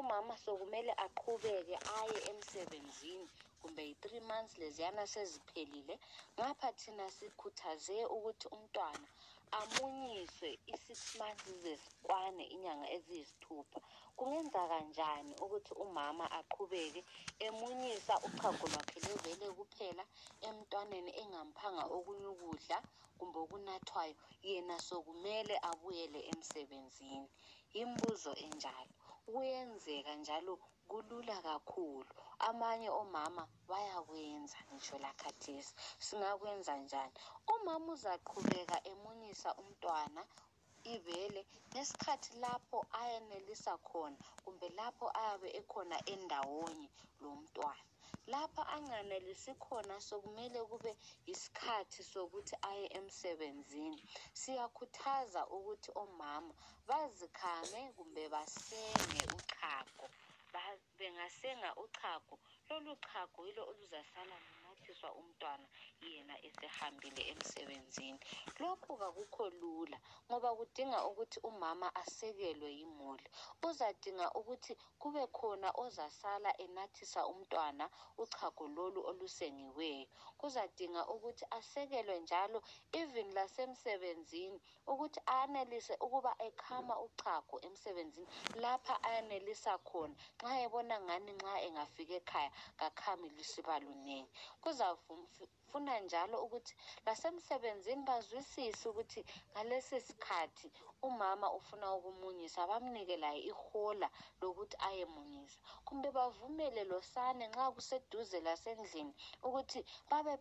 umama sokumele aqhubeke aye emsebenzini kumbe yi-three months leziyana seziphelile. Ngapha thina sikhuthaze ukuthi umntwana amunyiswe i-six months zezikwane inyanga eziyisithupha. Kungenza kanjani ukuthi umama aqhubeke emunyisa uchago lwakhe lwebele kuphela emntwaneni engamphanga okunye ukudla kumbe okunathwayo? Yena sokumele abuyele emsebenzini. Yimbuzo enjalo. Kuyenzeka njalo kulula kakhulu. Amanye omama bayakwenza ngitsho lakhathesi singakwenza njani? Umama uzaqhubeka emunyisa umntwana ibele ngesikhathi lapho ayenelisa khona kumbe lapho ayabe ekhona endawonye lomntwana lapha anganelisi khona sokumele kube yisikhathi sokuthi aye emsebenzini. Siyakhuthaza ukuthi omama bazikhame kumbe basenge uchago. Bengasenga uchago. Lolu chago yilo oluzasala lunathiswa umntwana yena esehambile emsebenzini. Lokhu kakukho lula ngoba kudinga ukuthi umama asekelwe yimuli. Uzadinga ukuthi kube khona ozasala enathisa umntwana uchago lolu olusengiweyo. Kuzadinga ukuthi asekelwe njalo even lasemsebenzini ukuthi anelise ukuba ekhama uchago emsebenzini lapha ayenelisa khona. Nxa ebona ngani nxa engafika ekhaya kakhami lusiba lunengi. Kuzafuna njalo ukuthi lasemsebenzini bazwisise ukuthi ngalesi sikhathi umama ufuna ukumunyisa bamnike laye ihola lokuthi ayemunyisa. Kumbe bavumele losane nxa kuseduze lasendlini ukuthi babe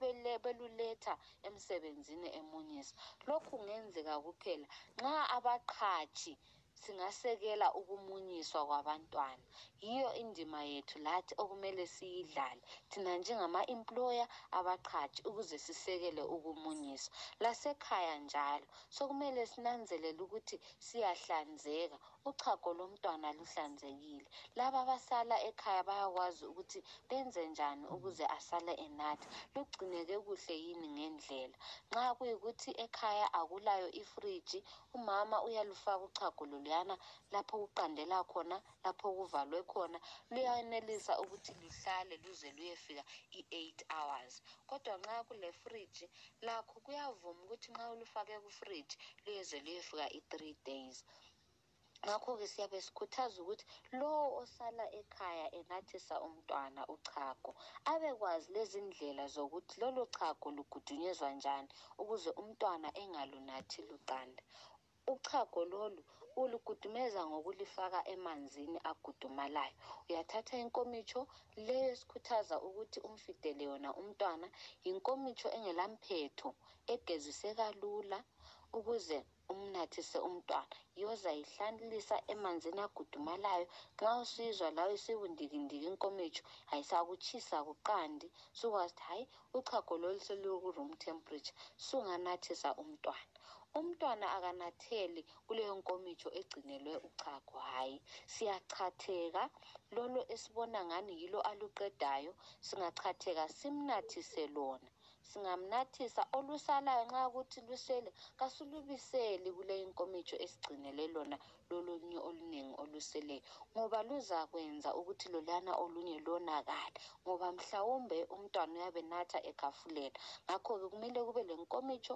beluletha emsebenzini emunyisa. Lokhu kungenzeka kuphela. Nxa abaqhatshi singasekela ukumunyiswa kwabantwana. Yiyo indima yethu lathi okumele siyidlale. Thina njengama-employer abaqhatshi ukuze sisekele ukumunyisa lasekhaya njalo sokumele sinanzelele ukuthi siyahlanzeka. Uchago lomntwana luhlanzekile. Laba abasala ekhaya bayakwazi ukuthi benze njani ukuze asale enatha. Lugcineke kuhle yini ngendlela? Nxa kuyikuthi ekhaya akulayo ifriji umama uyalufaka uchago loluyana lapho okuqandela khona lapho okuvalwe khona. Luyayenelisa ukuthi luhlale luze luyefika i-eight hours. Kodwa nxa kulefriji lakho kuyavuma ukuthi nxa ulufake kufriji luyeze luyefika i-three days. Ngakho-ke siyabe sikhuthaza ukuthi lowo osala ekhaya enathisa umntwana uchago abekwazi lezindlela zokuthi lolo chago lugudunyezwa njani ukuze umntwana engalunathi luqanda. Uchago lolu ulugudumeza ngokulifaka emanzini agudumalayo uyathatha inkomitsho leyo esikhuthaza ukuthi umfidele yona umntwana yinkomitsho engelamphetho egeziseka lula ukuze umnathise umntwana. Yozayihlalisa emanzini agudumalayo nxa usizwa lawe isibundikindiki inkomitsho ayisakutshisa kuqandi sukwazi ukuthi hayi uchago lolu seluku-room temperature. Sunganathisa umntwana. Umntwana akanatheli kuleyo nkomitsho egcinelwe uchago hhayi siyachatheka. Lolo esibona ngani yilo aluqedayo singachatheka simnathise lona. Singamnathisa olusalayo nxa kuthi lusele kasilubiseli kuleyo inkomitsho esigcinele lona lolunye olunengi oluseleyo ngoba luzakwenza ukuthi loluyana olunye lonakale ngoba mhlawumbe umntwana uyabe natha ekhafulela ngakho-ke kumele kube lenkomitsho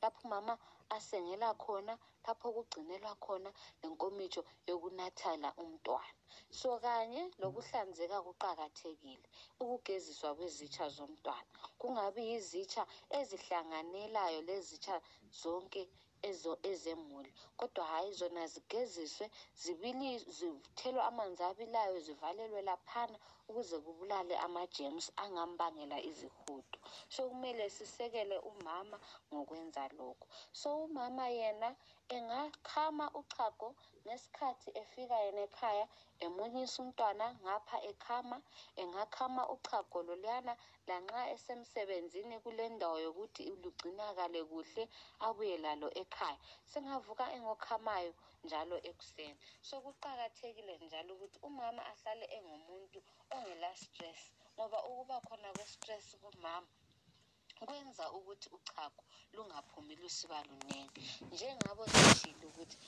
lapho umama asengela khona lapho okugcinelwa khona lenkomitsho yokunathela umntwana. So kanye lokuhlanzeka kuqakathekile ukugeziswa kwezitsha zomntwana. Kungabi yizitsha ezihlanganelayo lezitsha zonke ezo- ezemuli. Kodwa hhayi zona zigeziswe zibili zithelwe amanzi abilayo zivalelwe laphana ukuze kubulale amajemusi angambangela izihudo. So kumele sisekele umama ngokwenza lokho so umama yena engakhama uchago ngesikhathi efika yena ekhaya emunyisa umntwana ngapha ekhama. Engakhama uchago loluyana lanxa esemsebenzini kulendawo yokuthi lugcinakale kuhle abuye lalo ekhaya. Sengavuka engokhamayo njalo ekuseni. So kuqakathekile njalo ukuthi umama ahlale engumuntu ongela stress ngoba ukuba khona kwe-stress kumama kwenza ukuthi uchago lungaphumi lusiba lunengi njengabo sitshilo ukuthi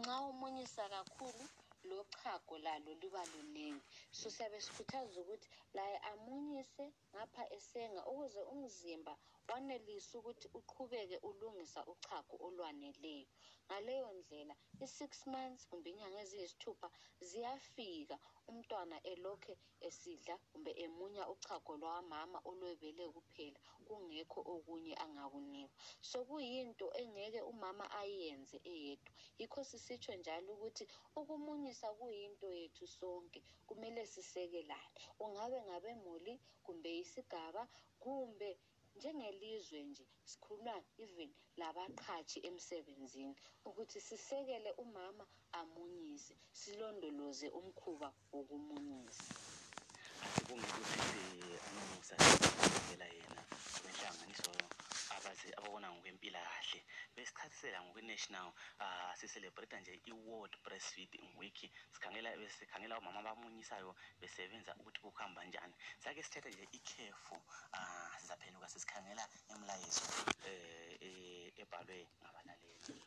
nxa umunyisa kakhulu lochago uchago lalo luba luningi so siyabe sikhuthaza ukuthi laye amunyise ngapha esenga ukuze umzimba wanelise ukuthi uqhubeke ulungisa uchago olwaneleyo. Ngaleyo ndlela i-six months kumbe inyanga eziyisithupha ziyafika. Umntwana elokhe esidla kumbe emunya uchago lwamama olwebele kuphela kungekho okunye angakunikwa. So kuyinto engeke umama ayenze eyedwa. Yikho sisitsho njalo ukuthi ukumunyisa kuyinto yethu sonke. Kumele sisekelane ungabe ngabemuli kumbe isigaba kumbe njengelizwe nje sikhuluma even labaqhatshi emsebenzini ukuthi sisekele umama amunyise silondoloze umkhuba wokumunyisa. Anomusa vela yena wenhlanganiso abazi ababona ngokwempilakahle besichasisela ngokwe-national siselebrate nje i-world breastfeed week. Sikhangela besikhangela omama bamunyisayo besebenza ukuthi kuhamba njani. Sake sithethe nje ikhefu ah, um sizaphenuka sisikhangela emlayezo um eh, eh, ebhalwe ngabalaleli.